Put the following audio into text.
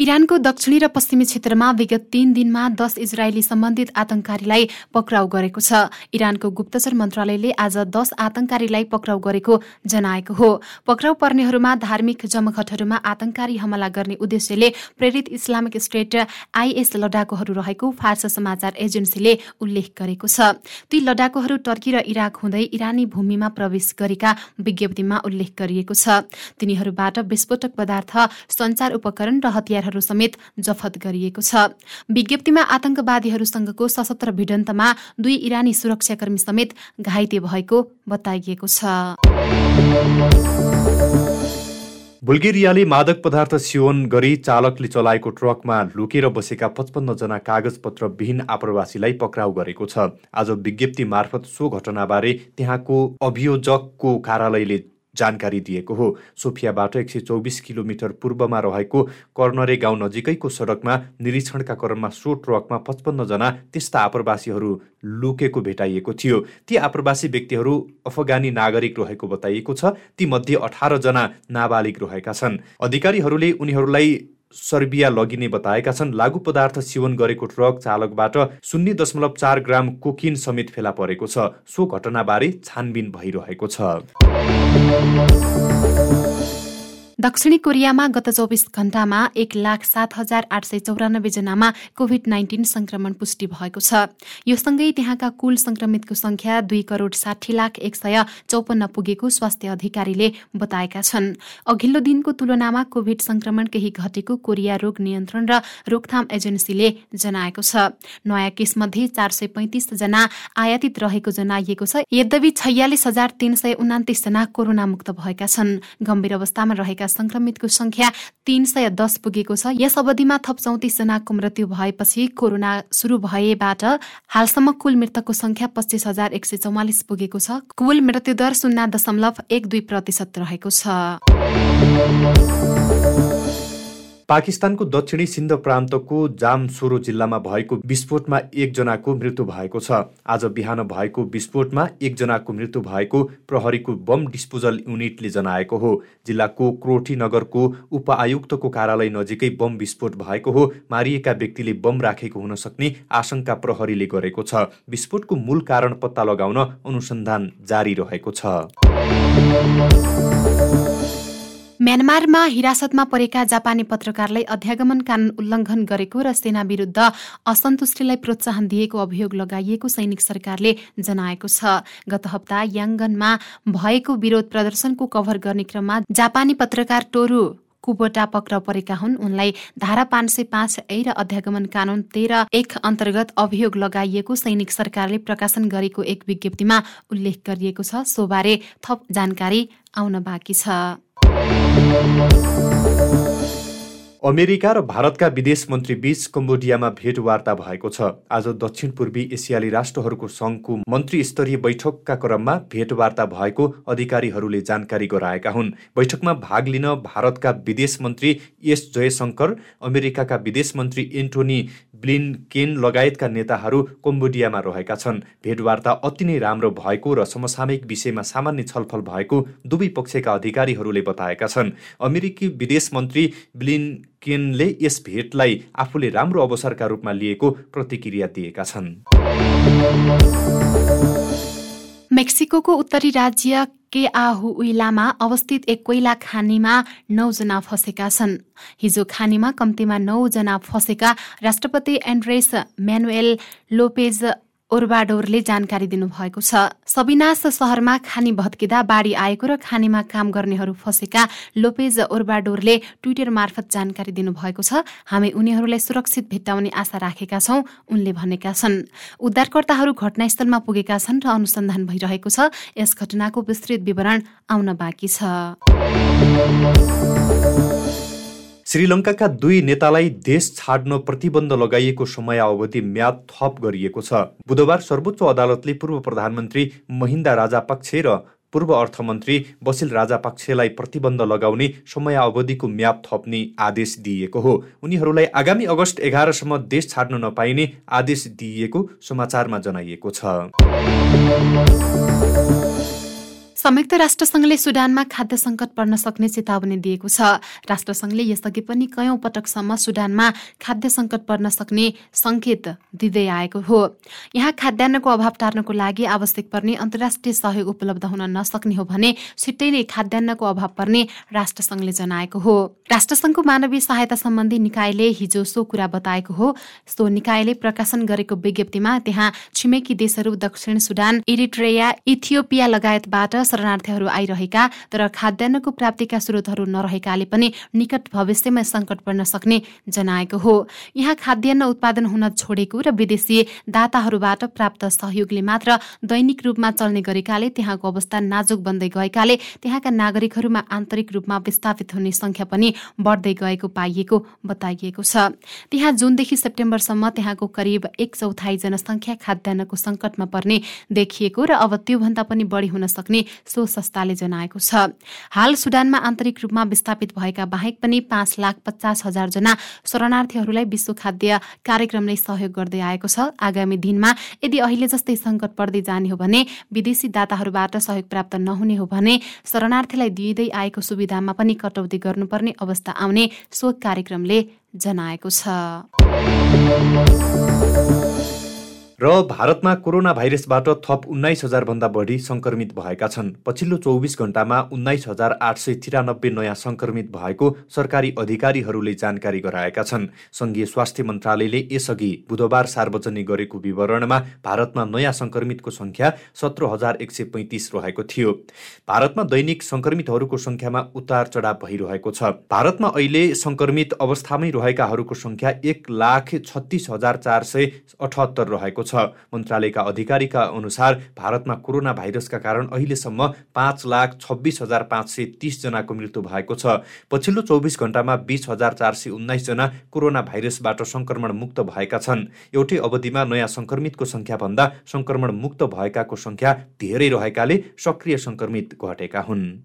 इरानको दक्षिणी र पश्चिमी क्षेत्रमा विगत तीन दिनमा दस इजरायली सम्बन्धित आतंककारीलाई पक्राउ गरेको छ। इरानको गुप्तचर मन्त्रालयले आज दस आतंककारीलाई पक्राउ गरेको जनाएको हो। पक्राउ पर्नेहरूमा धार्मिक जमघटहरूमा आतंककारी हमला गर्ने उद्देश्यले प्रेरित इस्लामिक स्टेट आइएस लडाकुहरू रहेको फार्स समाचार एजेन्सीले उल्लेख गरेको छ। ती लडाकुहरू टर्की र इराक हुँदै इरानी भूमिमा प्रवेश गरेका विज्ञप्तिमा उल्लेख गरिएको छ। तिनीहरूबाट विस्फोटक पदार्थ संचार उपकरण र हतियार हतियारहरू समेत जफत गरिएको छ। विज्ञप्तिमा आतंकवादीहरूसँगको सशस्त्र भिडन्तमा दुई इरानी सुरक्षाकर्मी समेत घाइते भएको बताइएको छ। बुल्गेरियाले मादक पदार्थ सेवन गरी चालकले चलाएको ट्रकमा लुकेर बसेका पचपन्नजना कागजपत्र विहीन आप्रवासीलाई पक्राउ गरेको छ। आज विज्ञप्ति मार्फत सो घटनाबारे त्यहाँको अभियोजकको कार्यालयले जानकारी दिएको हो। सोफियाबाट एक सय चौबिस किलोमिटर पूर्वमा रहेको कर्नरे गाउँ नजिकैको सडकमा निरीक्षणका क्रममा सो ट्रकमा पचपन्नजना त्यस्ता आप्रवासीहरू लुकेको भेटाइएको थियो। ती आप्रवासी व्यक्तिहरू अफगानी नागरिक रहेको बताइएको छ। तीमध्ये अठारजना नाबालिग रहेका छन्। अधिकारीहरूले उनीहरूलाई सर्बिया लगिने बताएका छन् लागु पदार्थ सेवन गरेको ट्रक चालकबाट शून्य दशमलव चार ग्राम कोकिन समेत फेला परेको छ। सो घटनाबारे छानबिन भइरहेको छ। दक्षिणी कोरियामा गत चौबिस घण्टामा एक लाख सात हजार आठ सय चौरानब्बे जनामा कोभिड नाइन्टिन संक्रमण पुष्टि भएको छ। यो सँगै त्यहाँका कुल संक्रमितको संख्या दुई करोड साठी लाख एक सय चौपन्न पुगेको स्वास्थ्य अधिकारीले बताएका छन्। अघिल्लो दिनको तुलनामा कोभिड संक्रमण केही घटेको कोरिया रोग नियन्त्रण र रोकथाम एजेन्सीले जनाएको छ। नयाँ केसमध्ये चार सय पैंतिस जना आयातित रहेको जनाइएको छ। यद्यपि छयालिस हजार तीन सय उनातिस जना कोरोना मुक्त भएका छन्। गम्भीर अवस्थामा रहेका संक्रमितको संख्या तीन सय दस पुगेको छ। यस अवधिमा थप चौतिस जनाको मृत्यु भएपछि कोरोना सुरु भएबाट हालसम्म कुल मृतकको संख्या पच्चिस हजार एक सय चौवालिस पुगेको छ। कुल मृत्युदर शून्य दशमलव एक दुई प्रतिशत रहेको छ। पाकिस्तानको दक्षिणी सिन्ध प्रान्तको जामसोरो जिल्लामा भएको विस्फोटमा एकजनाको मृत्यु भएको छ। आज बिहान भएको विस्फोटमा एकजनाको मृत्यु भएको प्रहरीको बम डिस्पोजल युनिटले जनाएको हो। जिल्लाको क्रोठी नगरको उपआयुक्तको कार्यालय नजिकै बम विस्फोट भएको हो। मारिएका व्यक्तिले बम राखेको हुन सक्ने आशंका प्रहरीले गरेको छ। विस्फोटको मूल कारण पत्ता लगाउन अनुसन्धान जारी रहेको छ। म्यानमारमा हिरासतमा परेका जापानी पत्रकारलाई अध्यागमन कानून उल्लङ्घन गरेको र सेना विरुद्ध असन्तुष्टिलाई प्रोत्साहन दिएको अभियोग लगाइएको सैनिक सरकारले जनाएको छ। गत हप्ता याङ्गनमा भएको विरोध प्रदर्शनको कभर गर्ने क्रममा जापानी पत्रकार टोरु कुबोटा पक्राउ परेका हुन्। उनलाई धारा पाँच सय पाँच ए र अध्यागमन कानून तेह्र एक अन्तर्गत अभियोग लगाइएको सैनिक सरकारले प्रकाशन गरेको एक विज्ञप्तिमा उल्लेख गरिएको छ। सोबारे थप जानकारी आउन बाँकी छ। Thank अमेरिका र भारतका विदेश मन्त्री बीच कम्बोडियामा भेटवार्ता भएको छ। आज दक्षिण पूर्वी एसियाली राष्ट्रहरूको सङ्घको मन्त्री स्तरीय बैठकका क्रममा भेटवार्ता भएको अधिकारीहरूले जानकारी गराएका हुन्। बैठकमा भाग लिन भारतका विदेश मन्त्री एस जयशङ्कर अमेरिकाका विदेश मन्त्री एन्टोनी ब्लिनकेन लगायतका नेताहरू कम्बोडियामा रहेका छन्। भेटवार्ता अति नै राम्रो भएको र समसामयिक विषयमा सामान्य छलफल भएको दुवै पक्षका अधिकारीहरूले बताएका छन्। अमेरिकी विदेश मन्त्री ब्लिन केनले यस भेटलाई आफूले राम्रो अवसरका रूपमा लिएको प्रतिक्रिया दिएका छन्। मेक्सिको उत्तरी राज्य के आहुइलामा अवस्थित एक कोइला खानीमा नौजना फँसेका छन्। हिजो खानीमा कम्तीमा नौजना फँसेका राष्ट्रपति एन्ड्रेस म्यानुएल लोपेज ओर्बाडोरले जानकारी दिनुभएको छ। सबिनास सहरमा खानी भत्किँदा बाढी आएको र खानीमा काम गर्नेहरू फँसेका लोपेज ओर्बाडोरले ट्विटर मार्फत जानकारी दिनुभएको छ। हामी उनीहरूलाई सुरक्षित भेट्टाउने आशा राखेका छौं उनले भनेका छन्। उद्धारकर्ताहरू घटनास्थलमा पुगेका छन् र अनुसन्धान भइरहेको छ। यस घटनाको विस्तृत विवरण आउन बाँकी छ। श्रीलङ्काका दुई नेतालाई देश छाड्न प्रतिबन्ध लगाइएको समय अवधि म्याद थप गरिएको छ। बुधबार सर्वोच्च अदालतले पूर्व प्रधानमन्त्री महिन्दा राजापक्ष र पूर्व अर्थमन्त्री बसिल राजापक्षलाई प्रतिबन्ध लगाउने समय अवधिको म्याद थप्ने आदेश दिइएको हो। उनीहरूलाई आगामी अगस्त एघारसम्म देश छाड्न नपाइने आदेश दिइएको समाचारमा जनाइएको छ। संयुक्त राष्ट्रसङ्घले सुडानमा खाद्य सङ्कट पर्न सक्ने चेतावनी दिएको छ। राष्ट्रसङ्घले यसअघि पनि कयौं पटकसम्म सुडानमा खाद्य सङ्कट पर्न सक्ने संकेत दिँदै आएको हो। यहाँ खाद्यान्नको अभाव टार्नको लागि आवश्यक पर्ने अन्तर्राष्ट्रिय सहयोग उपलब्ध हुन नसक्ने हो भने छिट्टै नै खाद्यान्नको अभाव पर्ने राष्ट्रसङ्घले जनाएको हो। राष्ट्रसङ्घको मानवीय सहायता सम्बन्धी निकायले हिजो सो कुरा बताएको हो। सो निकायले प्रकाशन गरेको विज्ञप्तिमा त्यहाँ छिमेकी देशहरू दक्षिण सुडान इरिट्रेया इथियोपिया लगायतबाट शरणार्थीहरू आइरहेका तर खाद्यान्नको प्राप्तिका स्रोतहरू नरहेकाले पनि निकट भविष्यमा संकट पर्न सक्ने जनाएको हो। यहाँ खाद्यान्न उत्पादन हुन छोडेको र विदेशी दाताहरूबाट प्राप्त सहयोगले मात्र दैनिक रूपमा चल्ने गरेकाले त्यहाँको अवस्था नाजुक बन्दै गएकाले त्यहाँका नागरिकहरूमा आन्तरिक रूपमा विस्थापित हुने संख्या पनि बढ्दै गएको पाइएको बताइएको छ। त्यहाँ जुनदेखि सेप्टेम्बरसम्म त्यहाँको करिब एक चौथाइ जनसङ्ख्या खाद्यान्नको सङ्कटमा पर्ने देखिएको र अब त्योभन्दा पनि बढी हुन सक्ने सो संस्थाले जनाएको छ। हाल सुडानमा आन्तरिक रूपमा विस्थापित भएका बाहेक पनि पाँच लाख पचास हजार जना शरणार्थीहरूलाई विश्व खाद्य कार्यक्रमले सहयोग गर्दै आएको छ। आगामी दिनमा यदि अहिले जस्तै संकट पर्दै जाने हो भने विदेशी दाताहरूबाट सहयोग प्राप्त नहुने हो भने शरणार्थीलाई दिइँदै आएको सुविधामा पनि कटौती गर्नुपर्ने अवस्था आउने सो कार्यक्रमले जनाएको छ। र भारतमा कोरोना भाइरसबाट थप उन्नाइस हजारभन्दा बढी सङ्क्रमित भएका छन्। पछिल्लो चौबिस घण्टामा उन्नाइस हजार आठ सय तिरानब्बे नयाँ सङ्क्रमित भएको सरकारी अधिकारीहरूले जानकारी गराएका छन्। सङ्घीय स्वास्थ्य मन्त्रालयले यसअघि बुधबार सार्वजनिक गरेको विवरणमा भारतमा नयाँ सङ्क्रमितको सङ्ख्या सत्र हजार एक सय पैँतिस रहेको थियो। भारतमा दैनिक सङ्क्रमितहरूको सङ्ख्यामा उतार चढाव भइरहेको छ। भारतमा अहिले सङ्क्रमित अवस्थामै रहेकाहरूको सङ्ख्या एक लाख छत्तिस हजार चार सय अठहत्तर रहेको छ। मन्त्रालयका अधिकारीका अनुसार भारतमा कोरोना भाइरसका कारण अहिलेसम्म पाँच लाख छब्बिस हजार पाँच सय तिसजनाको मृत्यु भएको छ। पछिल्लो चौबिस घण्टामा बिस हजार चार सय उन्नाइसजना कोरोना भाइरसबाट सङ्क्रमण मुक्त भएका छन्। एउटै अवधिमा नयाँ सङ्क्रमितको सङ्ख्याभन्दा सङ्क्रमण मुक्त भएकाको सङ्ख्या धेरै रहेकाले सक्रिय सङ्क्रमित घटेका हुन्।